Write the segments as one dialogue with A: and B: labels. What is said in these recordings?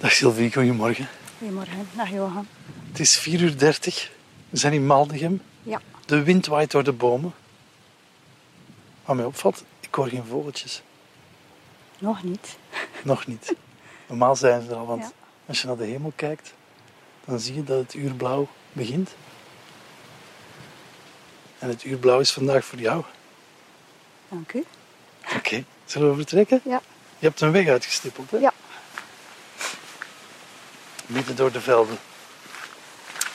A: Dag Sylvie, goedemorgen.
B: Goedemorgen, dag Johan.
A: Het is 4 uur 30. We zijn in Maldegem.
B: Ja,
A: De wind waait door de bomen. Wat mij opvalt, ik hoor geen vogeltjes.
B: nog niet.
A: Nog niet. Normaal zijn ze er al, want
B: Ja.
A: als je naar de hemel kijkt, dan zie je dat het uur blauw begint. En het uur blauw is vandaag voor jou.
B: Dank u.
A: Oké, zullen we vertrekken?
B: Ja.
A: Je hebt een weg uitgestippeld, hè?
B: Ja.
A: Midden door de velden.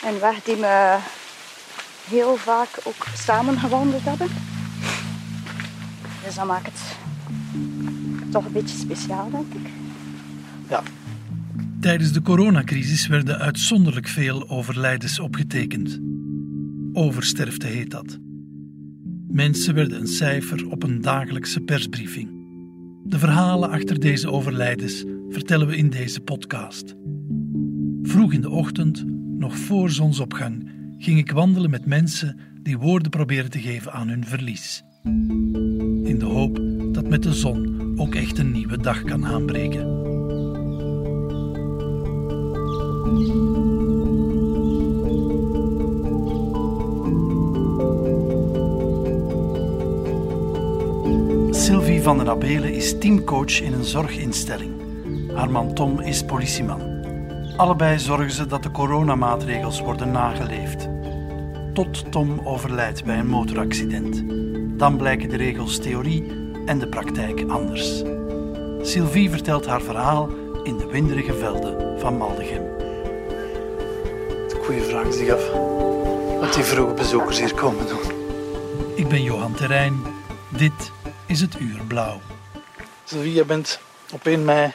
B: Een weg die we heel vaak ook samen gewandeld hebben. Dus dat maakt het toch een beetje speciaal, denk ik.
A: Ja,
C: Tijdens de coronacrisis werden uitzonderlijk veel overlijdens opgetekend. Oversterfte heet dat. Mensen werden een cijfer op een dagelijkse persbriefing. De verhalen achter deze overlijdens vertellen we in deze podcast. Vroeg in de ochtend, nog voor zonsopgang, ging ik wandelen met mensen die woorden proberen te geven aan hun verlies. In de hoop dat met de zon ook echt een nieuwe dag kan aanbreken.
A: Sylvie van den Abelen is teamcoach in een zorginstelling. Haar man Tom is politieman. Allebei zorgen ze dat de coronamaatregels worden nageleefd. Tot Tom overlijdt bij een motoraccident. Dan blijken de regels theorie en de praktijk anders. Sylvie vertelt haar verhaal in de winderige velden van Maldegem. Goeie vraag zich af wat die vroege bezoekers hier komen doen.
C: Ik ben Johan Terrein. Dit is het Uur Blauw.
A: Sylvie, je bent op 1 mei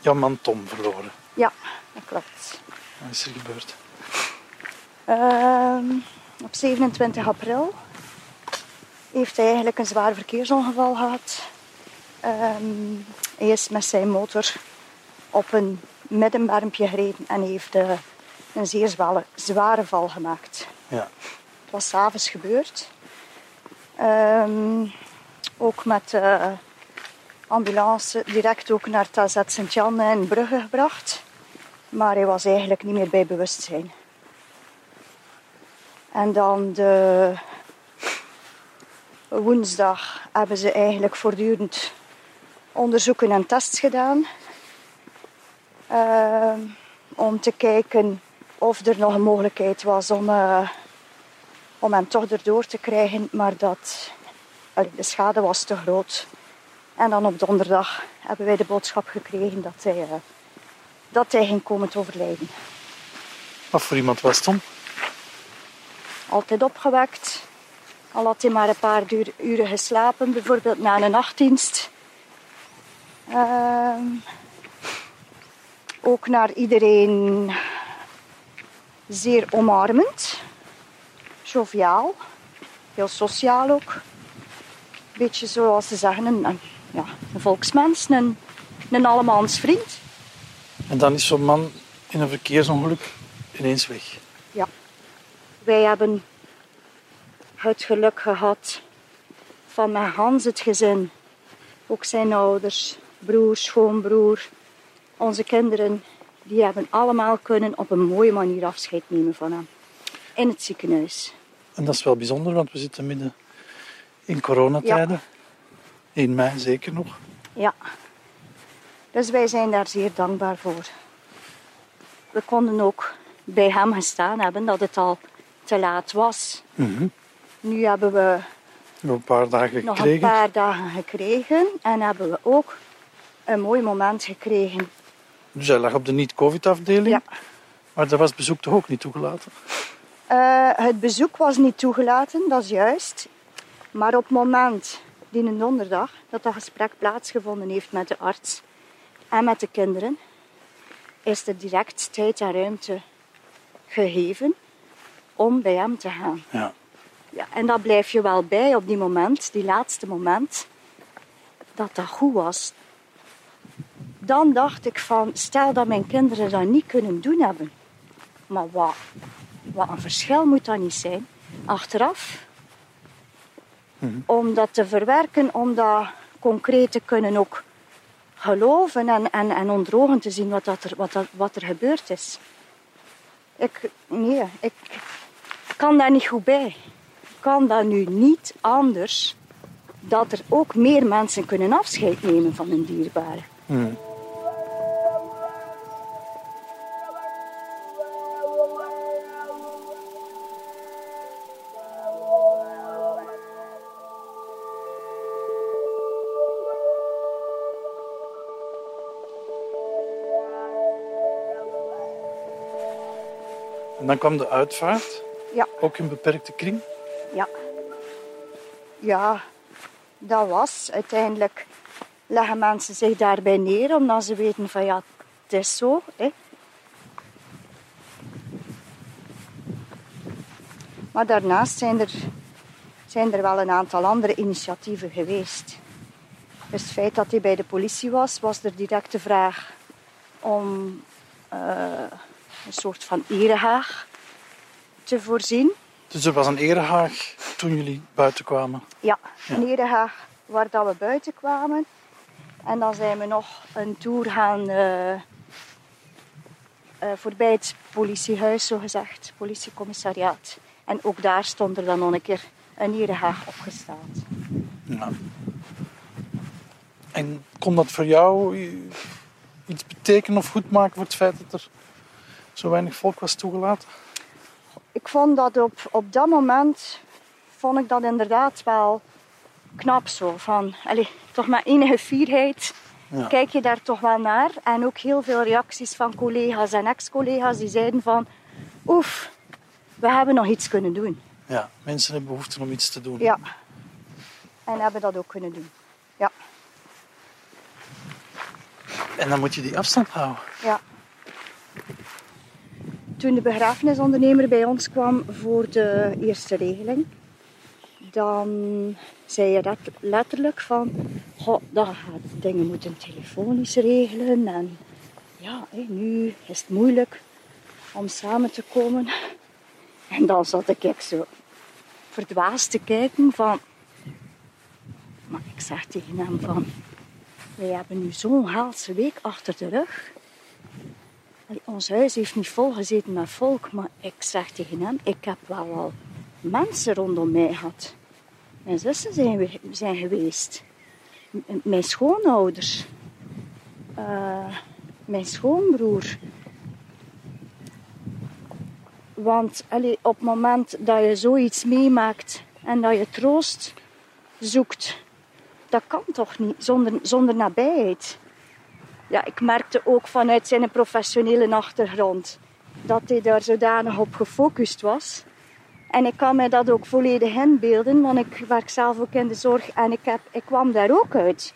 A: jouw man Tom verloren.
B: Ja, dat klopt.
A: Wat is er gebeurd?
B: Ehm, op 27 april heeft hij eigenlijk een zwaar verkeersongeval gehad. Ehm, hij is met zijn motor op een middenbermpje gereden en heeft eh, een zeer zware, zware val gemaakt.
A: Ja.
B: Het was s'avonds gebeurd. Ehm, ook met de ambulance direct ook naar het AZ Sint-Jan in Brugge gebracht. Maar hij was eigenlijk niet meer bij bewustzijn. En dan de woensdag hebben ze eigenlijk voortdurend onderzoeken en tests gedaan. Ehm, om te kijken of er nog een mogelijkheid was om, eh, om hem toch erdoor te krijgen. Maar dat, de schade was te groot. En dan op donderdag hebben wij de boodschap gekregen dat hij, eh, dat hij ging komen te overlijden.
A: Wat voor iemand was Tom?
B: Altijd opgewekt. Al had hij maar een paar uren geslapen, bijvoorbeeld na een nachtdienst. Ehm, ook naar iedereen zeer omarmend, joviaal, heel sociaal ook. Beetje zoals ze zeggen, een, een, ja, een volksmens, een, een allemansvriend.
A: En dan is zo'n man in een verkeersongeluk ineens weg.
B: Ja. Wij hebben het geluk gehad van met Hans het gezin, ook zijn ouders, broer, schoonbroer, onze kinderen, die hebben allemaal kunnen op een mooie manier afscheid nemen van hem. In het ziekenhuis.
A: En dat is wel bijzonder, want we zitten midden in coronatijden. 1 mei zeker nog.
B: Ja. Dus wij zijn daar zeer dankbaar voor. We konden ook bij hem gestaan hebben dat het al te laat was.
A: Mhm.
B: Nu hebben we
A: Nog een paar dagen
B: nog
A: gekregen.
B: een paar dagen gekregen en hebben we ook een mooi moment gekregen.
A: Dus hij lag op de niet-covid-afdeling.
B: Ja.
A: Maar daar was bezoek toch ook niet toegelaten?
B: Eh, het bezoek was niet toegelaten, dat is juist. Maar op het moment, die een donderdag, dat dat gesprek plaatsgevonden heeft met de arts en met de kinderen, is er direct tijd en ruimte gegeven om bij hem te gaan.
A: Ja.
B: Ja, en dat blijf je wel bij op die moment, die laatste moment, dat dat goed was. Dan dacht ik van, stel dat mijn kinderen dat niet kunnen doen hebben. Maar wat, wat een verschil moet dat niet zijn. Achteraf, om dat te verwerken, om dat concreet te kunnen ook geloven en, en, en te zien wat, dat er, wat, dat, wat er gebeurd is. Ik, nee, ik kan daar niet goed bij. Ik kan dat nu niet anders dat er ook meer mensen kunnen afscheid nemen van hun dierbaren.
A: Hmm. En dan kwam de uitvaart,
B: Ja,
A: ook in beperkte kring.
B: ja. Ja, dat was uiteindelijk leggen mensen zich daarbij neer omdat ze weten van ja, het is zo. Hè. Maar daarnaast zijn er, zijn er wel een aantal andere initiatieven geweest. Dus het feit dat hij bij de politie was, was er direct de vraag om eh, een soort van erehaag te voorzien.
A: Dus er was een erehaag toen jullie buiten kwamen.
B: Ja, een erehaag waar dat we buiten kwamen. En dan zijn we nog een tour gaan eh, eh, voorbij het politiehuis, zo gezegd, politiecommissariaat. En ook daar stond er dan nog een keer een erehaag opgesteld.
A: Ja. En kon dat voor jou iets betekenen of goed maken voor het feit dat er zo weinig volk was toegelaten?
B: Ik vond dat op, op dat moment, vond ik dat inderdaad wel knap zo. Van, allee, toch met enige fierheid
A: Ja.
B: kijk je daar toch wel naar. En ook heel veel reacties van collega's en ex-collega's die zeiden van... Oef, we hebben nog iets kunnen doen.
A: Ja, mensen hebben behoefte om iets te doen.
B: Ja. En hebben dat ook kunnen doen. Ja,
A: En dan moet je die afstand houden.
B: ja. Toen de begrafenisondernemer bij ons kwam voor de eerste regeling, dan zei je dat letterlijk van, gaat dingen moeten telefonisch regelen en ja, nu is het moeilijk om samen te komen. En dan zat ik zo verdwaasd te kijken van, maar ik zeg tegen hem van, wij hebben nu zo'n haalse week achter de rug. Ons huis heeft niet volgezeten met volk, maar ik zeg tegen hem, ik heb wel al mensen rondom mij gehad. Mijn zussen zijn, we- zijn geweest. Mijn schoonouders. Eh, mijn schoonbroer. Want allee, op het moment dat je zoiets meemaakt en dat je troost zoekt, dat kan toch niet zonder, zonder nabijheid. Ja, ik merkte ook vanuit zijn professionele achtergrond dat hij daar zodanig op gefocust was. En ik kan mij dat ook volledig inbeelden, want ik werk zelf ook in de zorg en ik, heb, ik kwam daar ook uit.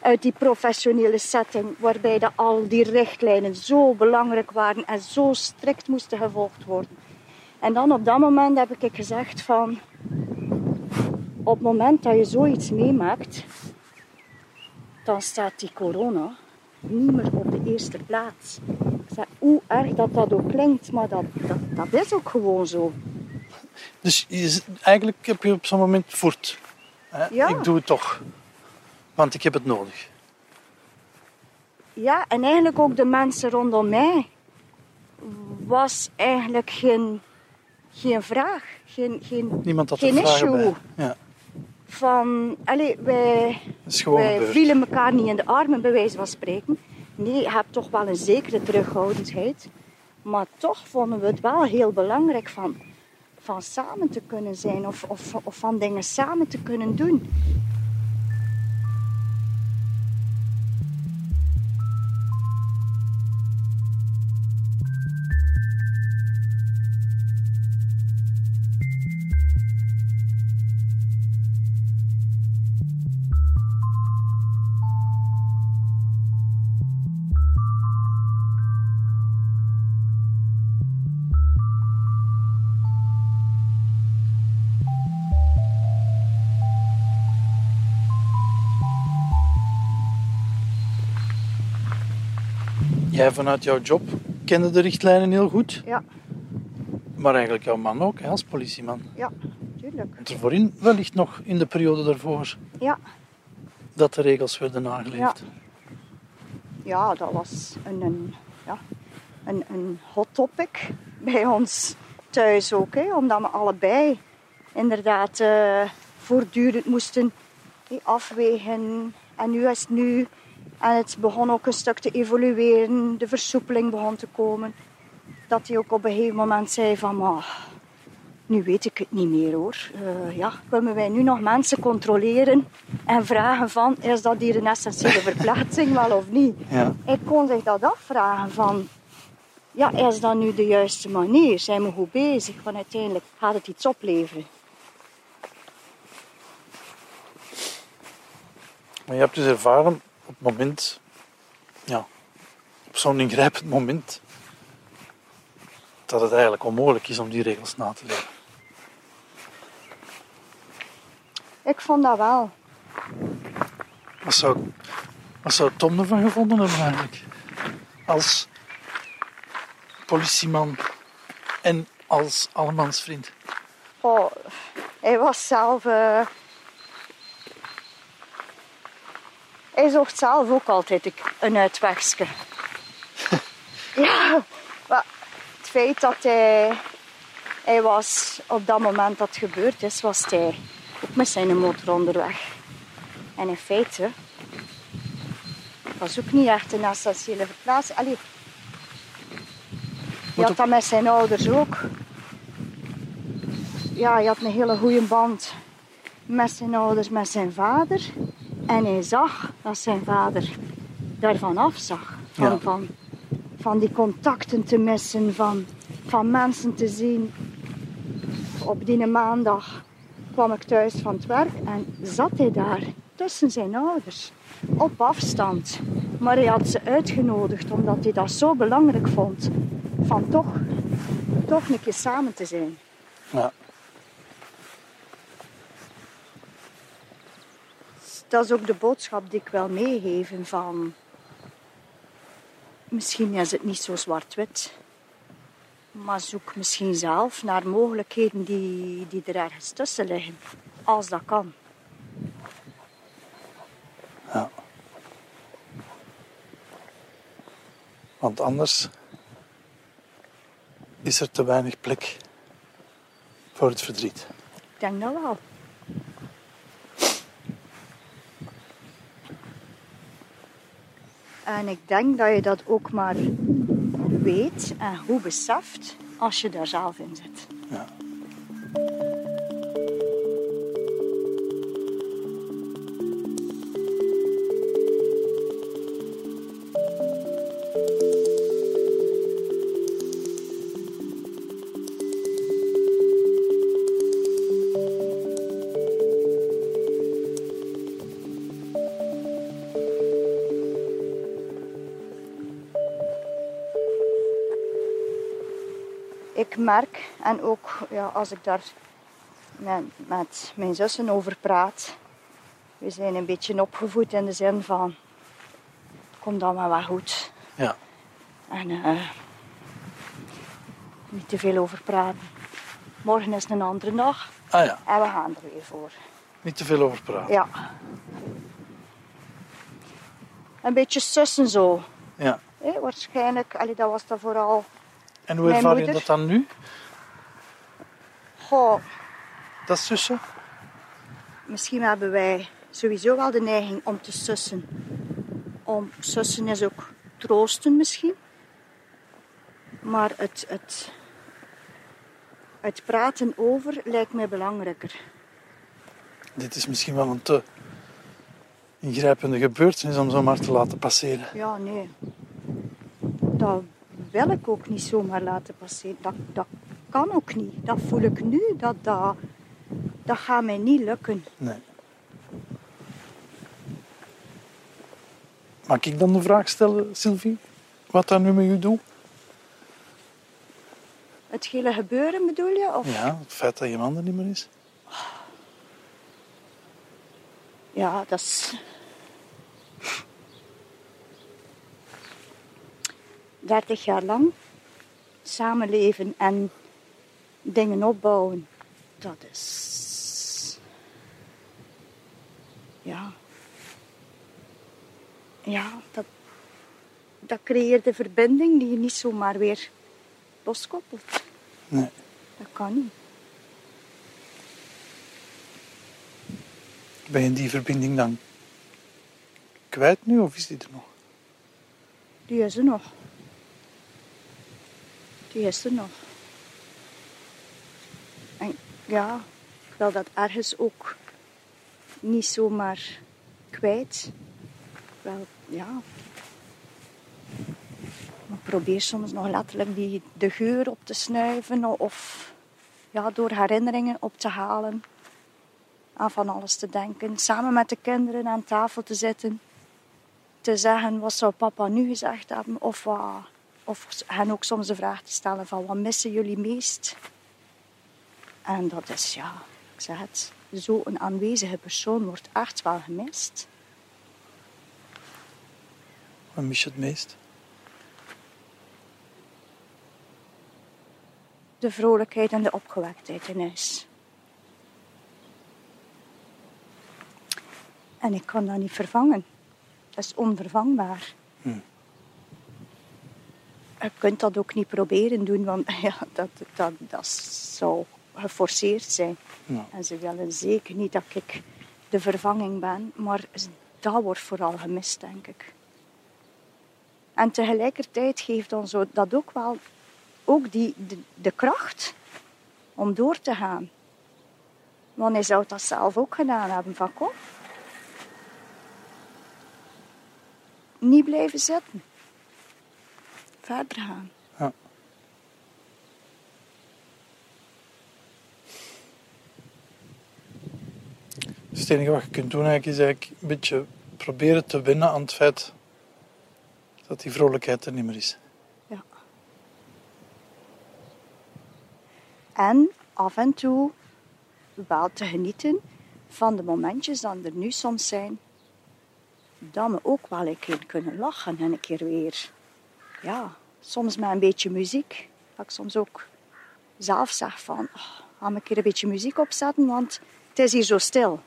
B: Uit die professionele setting, waarbij de, al die richtlijnen zo belangrijk waren en zo strikt moesten gevolgd worden. En dan op dat moment heb ik gezegd van, op het moment dat je zoiets meemaakt, dan staat die corona niet meer op de eerste plaats. Ik zeg, hoe erg dat dat ook klinkt, maar dat, dat, dat is ook gewoon zo.
A: Dus je, eigenlijk heb je op zo'n moment. Hè?
B: Ja.
A: Ik doe het toch. Want ik heb het nodig.
B: Ja, en eigenlijk ook de mensen rondom mij was eigenlijk geen, geen vraag, geen, geen,
A: Niemand had
B: geen issue.
A: bij. Ja,
B: Van, allee, wij, vielen elkaar niet in de armen, bij wijze van spreken. Nee, je hebt toch wel een zekere terughoudendheid. Maar toch vonden we het wel heel belangrijk van, van samen te kunnen zijn of, of, of van dingen samen te kunnen doen.
A: Jij vanuit jouw job kende de richtlijnen heel goed.
B: Ja,
A: Maar eigenlijk jouw man ook, hè, als politieman.
B: ja, tuurlijk.
A: Want er voorin wellicht nog in de periode daarvoor
B: Ja,
A: dat de regels werden nageleefd.
B: ja, dat was een, een, ja, een, een hot topic bij ons thuis ook. Hè, omdat we allebei inderdaad uh, voortdurend moesten afwegen. En nu is het nu. En het begon ook een stuk te evolueren. De versoepeling begon te komen. Dat hij ook op een gegeven moment zei van... Maar, nu weet ik het niet meer hoor. Uh, ja, kunnen wij nu nog mensen controleren en vragen van... Is dat hier een essentiële verplaatsing wel of niet?
A: Ja.
B: Ik kon zich dat afvragen van... Ja, is dat nu de juiste manier? Zijn we goed bezig? Want uiteindelijk gaat het iets opleveren.
A: Maar je hebt dus ervaren op het moment, ja, op zo'n ingrijpend moment, dat het eigenlijk onmogelijk is om die regels na te leven.
B: Ik vond dat wel.
A: Wat zou, wat zou Tom ervan gevonden hebben eigenlijk? Als politieman en als allemansvriend.
B: Oh, hij was zelf... Uh... Hij zocht zelf ook altijd een uitwegske. ja, maar het feit dat hij... Hij was op dat moment dat het gebeurd is, was hij ook met zijn motor onderweg. En in feite was ook niet echt een essentiële verplaatsing. Allee, je had dat met zijn ouders ook. Ja, hij had een hele goede band met zijn ouders, met zijn vader. En hij zag dat zijn vader daarvan afzag. Van,
A: Ja.
B: van, van die contacten te missen, van, van mensen te zien. Op die maandag kwam ik thuis van het werk en zat hij daar tussen zijn ouders. Op afstand. Maar hij had ze uitgenodigd omdat hij dat zo belangrijk vond. Van toch, toch een keer samen te zijn.
A: Ja.
B: Dat is ook de boodschap die ik wil meegeven van... Misschien is het niet zo zwart-wit. Maar zoek misschien zelf naar mogelijkheden die, die er ergens tussen liggen. Als dat kan.
A: ja. Want anders is er te weinig plek voor het verdriet.
B: Ik denk dat wel. En ik denk dat je dat ook maar weet en goed beseft als je daar zelf in zit.
A: Ja.
B: Merk, en ook ja, als ik daar met, met mijn zussen over praat, we zijn een beetje opgevoed in de zin van, kom dan maar wel goed.
A: Ja.
B: En eh, niet te veel over praten. Morgen is een andere dag
A: Ah ja,
B: en we gaan er weer voor.
A: niet te veel over praten.
B: Ja. Een beetje sussen zo.
A: Ja.
B: Waarschijnlijk, allee, dat was dat vooral.
A: En hoe ervaar je dat dan nu?
B: Goh,
A: Dat zussen?
B: misschien hebben wij sowieso wel de neiging om te sussen. Om sussen is ook troosten misschien. Maar het, het, het praten over lijkt mij belangrijker.
A: Dit is misschien wel een te ingrijpende gebeurtenis om zo maar te laten passeren.
B: Ja, nee. Dat wil ik ook niet zomaar laten passeren. Dat, dat kan ook niet. Dat voel ik nu. Dat, dat, dat gaat mij niet lukken.
A: Nee. Mag ik dan de vraag stellen, Sylvie? Wat dat nu met u doet?
B: Het hele gebeuren bedoel je? Of?
A: Ja, het feit dat je man er niet meer is.
B: Ja, dat is. Dertig jaar lang samenleven en dingen opbouwen, dat is. Ja. Ja, dat, dat creëert een verbinding die je niet zomaar weer loskoppelt.
A: Nee.
B: Dat kan niet.
A: Ben je die verbinding dan kwijt nu of is die er nog?
B: Die is er nog. Die is er nog. En ja, ik wil dat ergens ook niet zomaar kwijt. Wel, ja. Maar probeer soms nog letterlijk die, de geur op te snuiven of ja, door herinneringen op te halen. Aan van alles te denken. Samen met de kinderen aan tafel te zitten. Te zeggen, wat zou papa nu gezegd hebben? Of, wat, of hen ook soms de vraag te stellen van, wat missen jullie meest? En dat is, ja, ik zeg het, zo'n aanwezige persoon wordt echt wel gemist.
A: Wat mis je het meest?
B: De vrolijkheid en de opgewektheid in huis. En ik kan dat niet vervangen. Dat is onvervangbaar. Je kunt dat ook niet proberen doen, want ja, dat, dat, dat zou geforceerd zijn.
A: Ja.
B: En ze willen zeker niet dat ik de vervanging ben, maar dat wordt vooral gemist, denk ik. En tegelijkertijd geeft ons dat ook wel ook die, de, de kracht om door te gaan. Want hij zou dat zelf ook gedaan hebben van kom. Niet blijven zitten. Verder gaan.
A: Ja. Dus het enige wat je kunt doen eigenlijk is eigenlijk een beetje proberen te winnen aan het feit dat die vrolijkheid er niet meer is.
B: Ja. En af en toe wel te genieten van de momentjes dat er nu soms zijn. Dat we ook wel een keer kunnen lachen en een keer weer. Ja, soms met een beetje muziek. Dat ik soms ook zelf zeg van, oh, ga een keer een beetje muziek opzetten, want het is hier zo stil.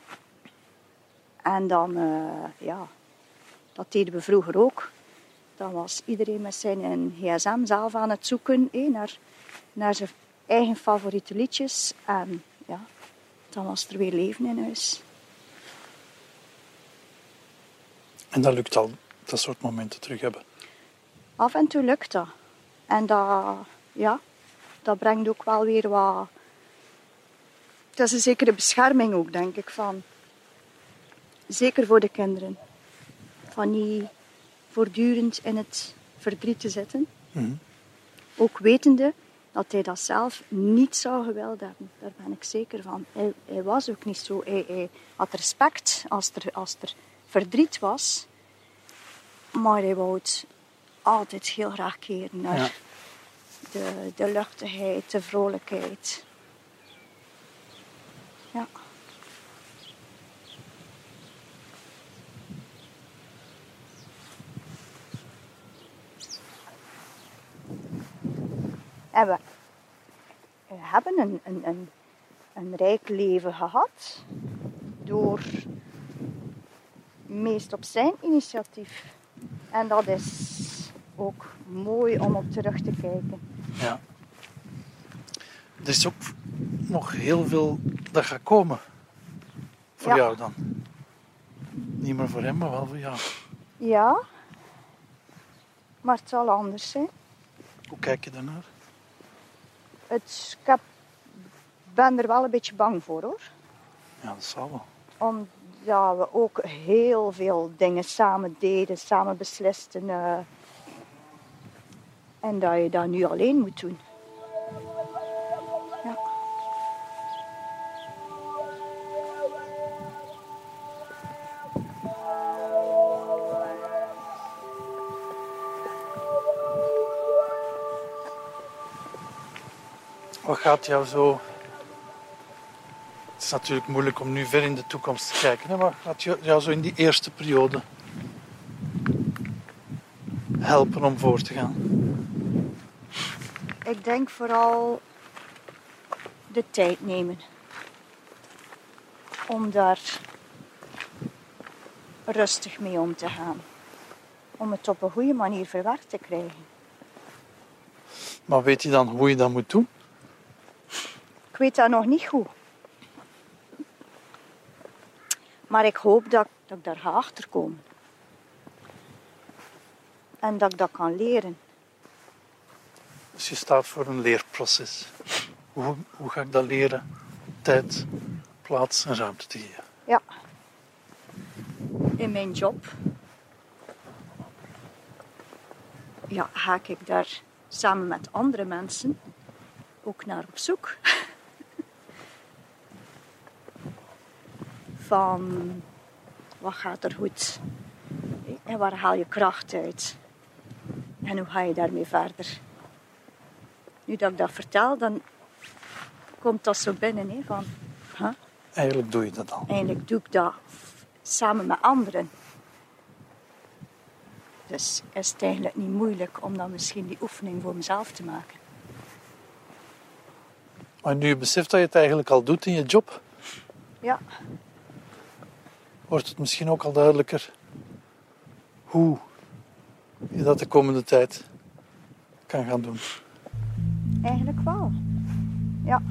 B: En dan, eh, ja, dat deden we vroeger ook. Dan was iedereen met zijn gsm zelf aan het zoeken naar, naar zijn eigen favoriete liedjes. En ja, dan was er weer leven in huis.
A: En dat lukt al, dat soort momenten terug hebben.
B: Af en toe lukt dat. En dat, ja, dat brengt ook wel weer wat... Het is een zekere bescherming ook, denk ik, van... Zeker voor de kinderen. Van niet voortdurend in het verdriet te zitten.
A: Mhm.
B: Ook wetende dat hij dat zelf niet zou gewild hebben. Daar ben ik zeker van. Hij, hij was ook niet zo. Hij, hij had respect als er, als er verdriet was. Maar hij wou het altijd heel graag keren naar
A: Ja.
B: de, de luchtigheid, de vrolijkheid. Ja. En we, we hebben een, een, een, een rijk leven gehad door meest op zijn initiatief. En dat is ook mooi om op terug te kijken.
A: Ja. Er is ook nog heel veel dat gaat komen. Voor
B: Ja.
A: jou dan. Niet meer voor hem, maar wel voor jou.
B: Ja, maar het zal anders zijn.
A: Hoe kijk je daarnaar?
B: Het, ik heb, ben er wel een beetje bang voor hoor.
A: Ja, dat zal wel.
B: Omdat we ook heel veel dingen samen deden, samen beslisten. eh, en dat je dat nu alleen moet doen.
A: Wat gaat jou zo... Het is natuurlijk moeilijk om nu ver in de toekomst te kijken. Hè? Maar gaat jou zo in die eerste periode helpen om voor te gaan?
B: Ik denk vooral de tijd nemen. Om daar rustig mee om te gaan. om het op een goede manier verwerkt te krijgen.
A: Maar weet je dan hoe je dat moet doen?
B: Ik weet dat nog niet goed. Maar ik hoop dat, dat ik daar ga achterkomen. En dat ik dat kan leren.
A: Dus je staat voor een leerproces. Hoe, hoe ga ik dat leren? Tijd, plaats en ruimte te geven.
B: Ja. In mijn job ja, ga ik daar samen met andere mensen ook naar op zoek. Van wat gaat er goed en waar haal je kracht uit en hoe ga je daarmee verder. Nu dat ik dat vertel, dan komt dat zo binnen hè, van huh?
A: Eigenlijk doe je dat al.
B: Eigenlijk doe ik dat samen met anderen. Dus is het eigenlijk niet moeilijk om dan misschien die oefening voor mezelf te maken.
A: Maar nu je beseft dat je het eigenlijk al doet in je job,
B: Ja,
A: wordt het misschien ook al duidelijker hoe je dat de komende tijd kan gaan doen.
B: Eigenlijk wel. Ja.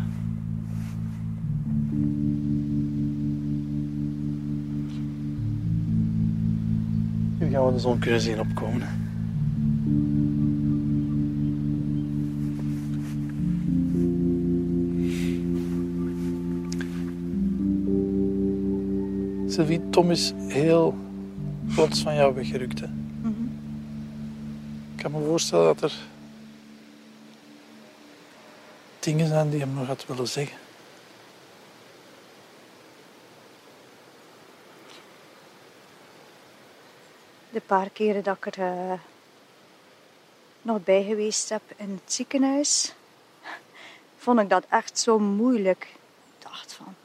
A: Hier gaan we de zon kunnen zien opkomen. Sylvie, Tom is heel plots van jou weggerukt. Hè?
B: Mhm.
A: Ik kan me voorstellen dat er dingen zijn die hem nog had willen zeggen.
B: De paar keren dat ik er eh, nog bij geweest heb in het ziekenhuis, vond ik dat echt zo moeilijk. Ik dacht van,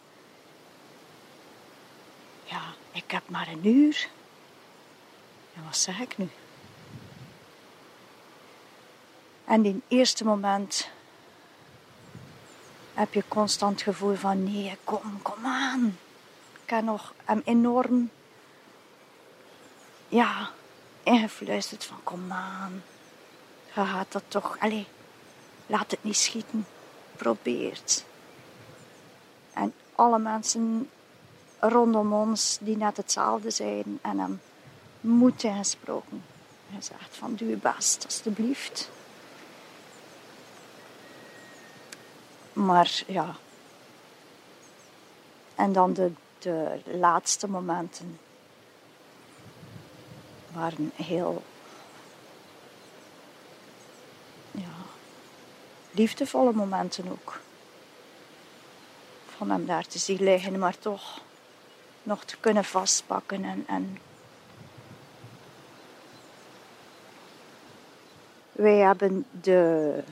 B: ja, ik heb maar een uur. En wat zeg ik nu? En die eerste moment heb je constant gevoel van nee, kom, kom aan. Ik heb nog hem enorm ja, ingefluisterd van kom aan. Je gaat dat toch, allee, laat het niet schieten. Probeer het. En alle mensen rondom ons die net hetzelfde zijn en hem moed ingesproken. Hij zegt van doe je best, alstublieft. Maar ja. En dan de, de laatste momenten waren heel ja, liefdevolle momenten ook. Van hem daar te zien liggen, maar toch nog te kunnen vastpakken en, en wij hebben de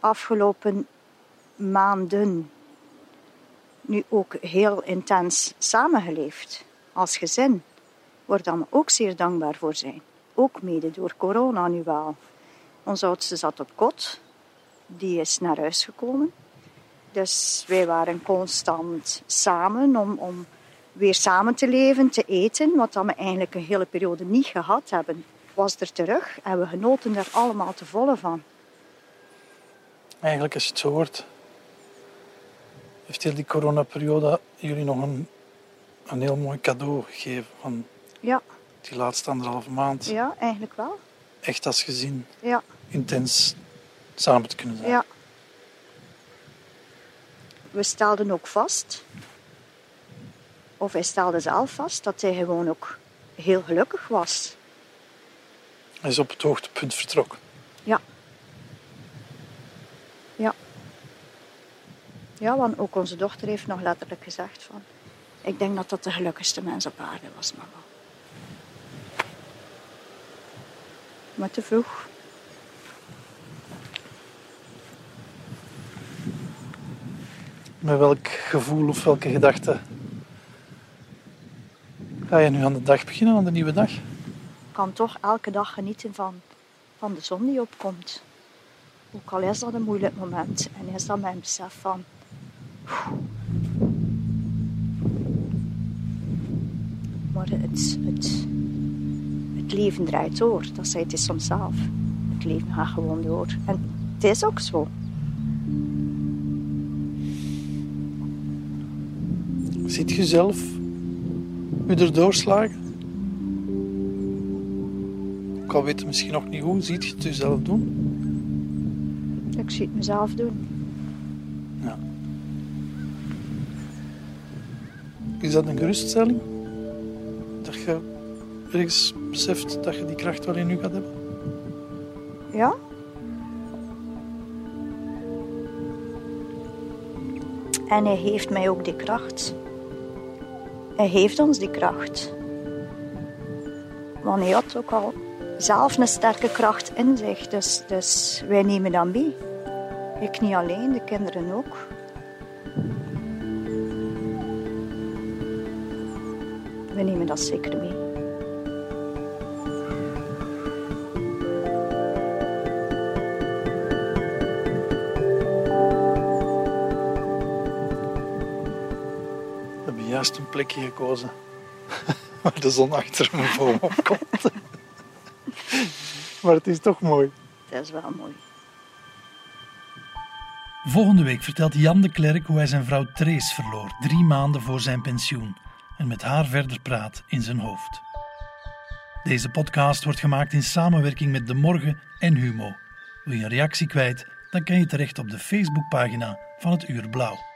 B: afgelopen maanden nu ook heel intens samengeleefd als gezin waar dan ook zeer dankbaar voor zijn. Ook mede door corona nu wel. Onze oudste zat op kot. Die is naar huis gekomen. Dus wij waren constant samen om, om weer samen te leven, te eten. Wat we eigenlijk een hele periode niet gehad hebben. Was er terug en we genoten er allemaal te volle van.
A: Eigenlijk, je het zo hoort, heeft heel die coronaperiode jullie nog een, een heel mooi cadeau gegeven. Van
B: Ja,
A: die laatste anderhalve maand.
B: ja eigenlijk wel.
A: Echt als gezin
B: Ja,
A: intens samen te kunnen zijn.
B: ja. We stelden ook vast, of hij stelde zelf vast, dat hij gewoon ook heel gelukkig was.
A: Hij is op het hoogtepunt vertrokken.
B: Ja. Ja, want ook onze dochter heeft nog letterlijk gezegd van... Ik denk dat dat de gelukkigste mens op aarde was, mama. Maar te vroeg.
A: Met welk gevoel of welke gedachte ga je nu aan de dag beginnen, aan de nieuwe dag?
B: Ik kan toch elke dag genieten van, van de zon die opkomt. Ook al is dat een moeilijk moment. En is dat mijn besef van... Maar het, het, het leven draait door. Dat zei het is soms zelf. Het leven gaat gewoon door. En het is ook zo.
A: Ziet je zelf u erdoor slagen? Ik al weet misschien nog niet hoe. Ziet je het jezelf doen?
B: Ik zie het mezelf doen.
A: Is dat een geruststelling? Dat je ergens beseft dat je die kracht wel in je gaat hebben?
B: Ja? En hij heeft mij ook die kracht. Hij heeft ons die kracht. Want hij had ook al zelf een sterke kracht in zich. Dus, dus wij nemen dat mee. Ik niet alleen, de kinderen ook. Dat zeker mee.
A: We hebben juist een plekje gekozen waar de zon achter me boom opkomt. maar het is toch mooi.
B: Dat is wel mooi.
C: Volgende week vertelt Jan de Klerk hoe hij zijn vrouw Trace verloor, drie maanden voor zijn pensioen, en met haar verder praat in zijn hoofd. Deze podcast wordt gemaakt in samenwerking met De Morgen en Humo. Wil je een reactie kwijt? Dan kan je terecht op de Facebookpagina van het Uur Blauw.